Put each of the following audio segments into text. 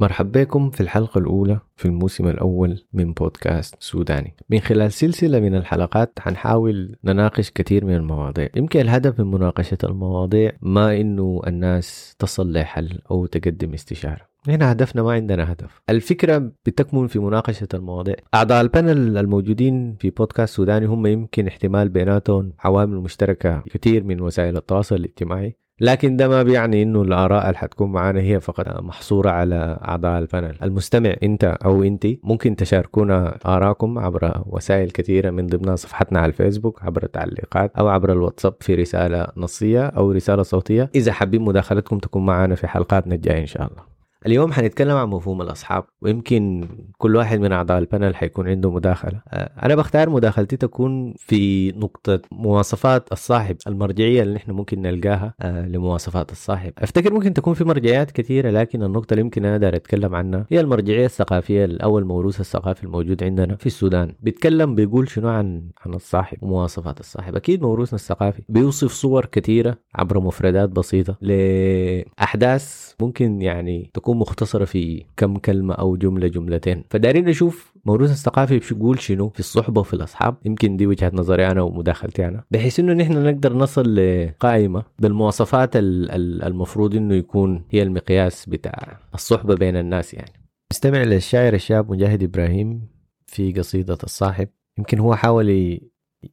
مرحبا بكم في الحلقة الأولى في الموسم الأول من بودكاست سوداني. من خلال سلسلة من الحلقات حنحاول نناقش كثير من المواضيع. يمكن الهدف من مناقشة المواضيع ما إنه الناس تصل لحل أو تقدم استشارة. هنا هدفنا ما عندنا هدف. الفكرة بتكمن في مناقشة المواضيع. أعضاء ال panel الموجودين في بودكاست سوداني هم يمكن احتمال بيناتهم عوامل مشتركة كثير من وسائل التواصل الاجتماعي. لكن ده ما بيعني إنه الآراء اللي حتكون معانا هي فقط محصورة على أعضاء ال panel. المستمع إنت أو انت ممكن تشاركونا ارائكم عبر وسائل كثيرة من ضمنها صفحتنا على الفيسبوك عبر التعليقات أو عبر الواتساب في رسالة نصية أو رسالة صوتية. إذا حابين مداخلتكم تكون معنا في حلقاتنا الجاية إن شاء الله. اليوم حنتكلم عن مفهوم الأصحاب ويمكن كل واحد من أعضاء البانل حيكون عنده مداخلة. أنا بختار مداخلتي تكون في نقطة مواصفات الصاحب المرجعية اللي إحنا ممكن نلقاها لمواصفات الصاحب. أفتكر ممكن تكون في مرجعيات كثيرة لكن النقطة اللي يمكن أنا داير أتكلم عنها هي المرجعية الثقافية أو الموروث الثقافي الموجود عندنا في السودان. بيتكلم بيقول شنو عن عن الصاحب ومواصفات الصاحب. أكيد موروثنا الثقافي بيوصف صور كثيرة عبر مفردات بسيطة لأحداث ممكن يعني تكون مختصرة في كم كلمة أو جملة جملتين. فدارين نشوف موروث الثقافي بيقول شنو في الصحبة وفي الأصحاب. يمكن دي وجهة نظري أنا ومداخلتي أنا. بحيث إنه نحن نقدر نصل لقائمة بالمواصفات المفروض إنه يكون هي المقياس بتاع الصحبة بين الناس يعني. استمع للشاعر الشاب مجاهد إبراهيم في قصيدة الصاحب. يمكن هو حاول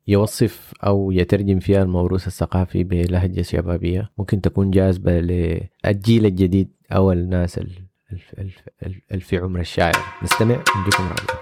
يوصف أو يترجم فيها الموروث الثقافي بلهجة شبابية. ممكن تكون جاذبة للجيل الجديد. أو الناس اللي في عمر الشاعر. نستمع نديكم رأيكم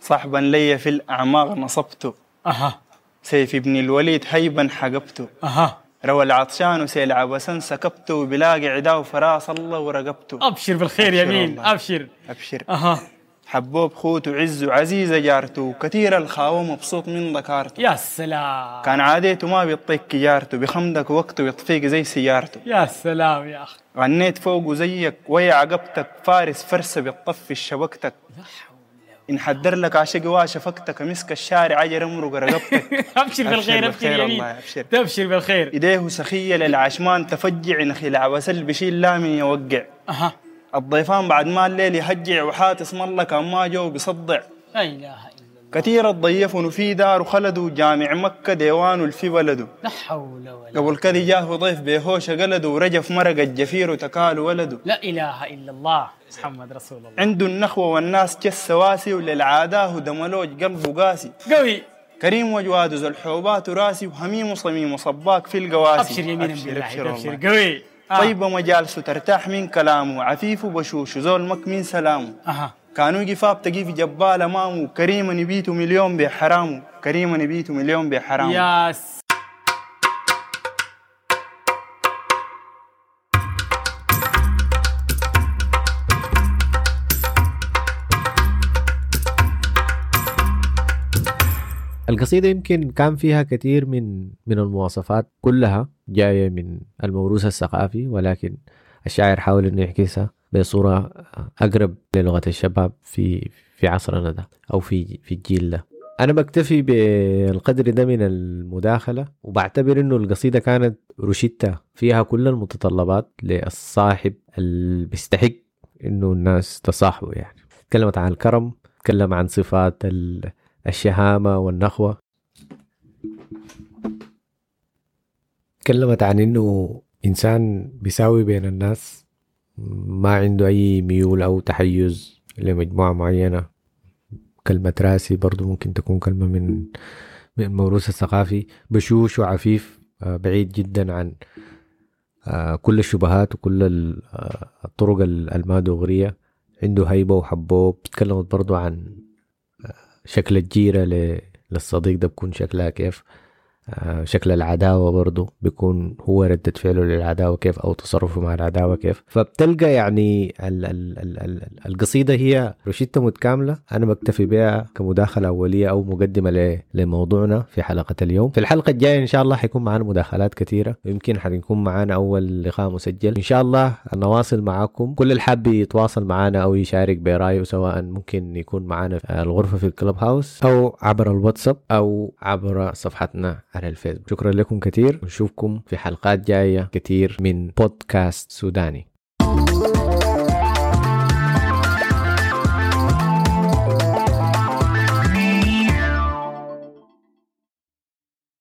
صاحبا لي في الأعماق نصبته أها. سيف ابن الوليد هيبا حقبته أها. روى العطشان وسيل عبسا سكبته وبلاقي عداه فراس الله ورقبته أبشر بالخير يا مين؟ والله. أبشر. أبشر. أها. حبوب خوت وعز وعزيزة جارته كثير الخاوة مبسوط من ذكارته يا سلام. كان عاديته ما بيطيق جارته بخمدك وقته ويطفيك زي سيارته يا سلام يا أخي. غنيت فوقه زيك ويا عقبتك فارس فرسة بتطفي شبكتك إن حدر لك عشق واشفقتك مسك الشارع عجر امرق رقبتك. أبشر بالخير أبشر بالخير يا والله، مين أبشر. تبشر بالخير. إيديه سخية للعشمان تفجع نخيل عبسل بشيل لا من يوقع. أها. الضيفان بعد ما الليل يهجع وحات اسم الله كان ما جو بيصدع. لا الله. كثير الضيفون في دار وخلدوا جامع مكة ديوان والفي بلده لا حول ولا قبل كذا جاه ضيف بيهوش قلده ورجف مرق الجفير وتكال ولده لا إله إلا الله محمد رسول الله. عنده النخوة والناس جس واسي وللعاداه دملوج قلبه قاسي. قوي. كريم وجواد ذو الحوبات راسي وهميم وصميم وصباك في القواسي. أبشر يمينا أبشر بالله أبشر أبشر. قوي. آه. طيبة مجالسه ترتاح من كلامه عفيف وبشوش زول مك من سلامه. أها. كانوا جفاف تجي في جبال امامه كريم نبيته مليون بحرامه كريم نبيته مليون بحرامه يا س... القصيدة يمكن كان فيها كثير من من المواصفات كلها جاية من الموروث الثقافي ولكن الشاعر حاول إنه يعكسها بصورة أقرب للغة الشباب في في عصرنا ده أو في في الجيل ده. أنا بكتفي بالقدر ده من المداخلة وبعتبر إنه القصيدة كانت روشيتا فيها كل المتطلبات للصاحب اللي بيستحق إنه الناس تصاحبه يعني. تكلمت عن الكرم تكلم عن صفات ال- الشهامة والنخوة. تكلمت عن إنه إنسان بيساوي بين الناس ما عنده أي ميول أو تحيز لمجموعة معينة. كلمة راسي برضو ممكن تكون كلمة من من الموروث الثقافي. بشوش وعفيف آه، بعيد جدا عن آه، كل الشبهات وكل ال- آه، الطرق ال- المادوغرية عنده هيبة وحبوب تكلمت برضو عن شكل الجيرة للصديق ده بكون شكلها كيف. آه، شكل العداوة برضه بيكون هو ردة فعله للعداوة كيف أو تصرفه مع العداوة كيف. فبتلقى يعني ال ال ال ال القصيدة هي روشتة متكاملة أنا بكتفي بها كمداخلة أولية أو مقدمة لموضوعنا في حلقة اليوم. في الحلقة الجاية إن شاء الله حيكون معنا مداخلات كثيرة ويمكن حيكون معنا أول لقاء مسجل. إن شاء الله نواصل معاكم. كل الحاب يتواصل معنا أو يشارك برأيه سواء ممكن يكون معنا في الغرفة في الكلب هاوس أو عبر الواتساب أو عبر صفحتنا على الفيسبوك. شكرا لكم كثير. ونشوفكم في حلقات جاية كثير من بودكاست سوداني.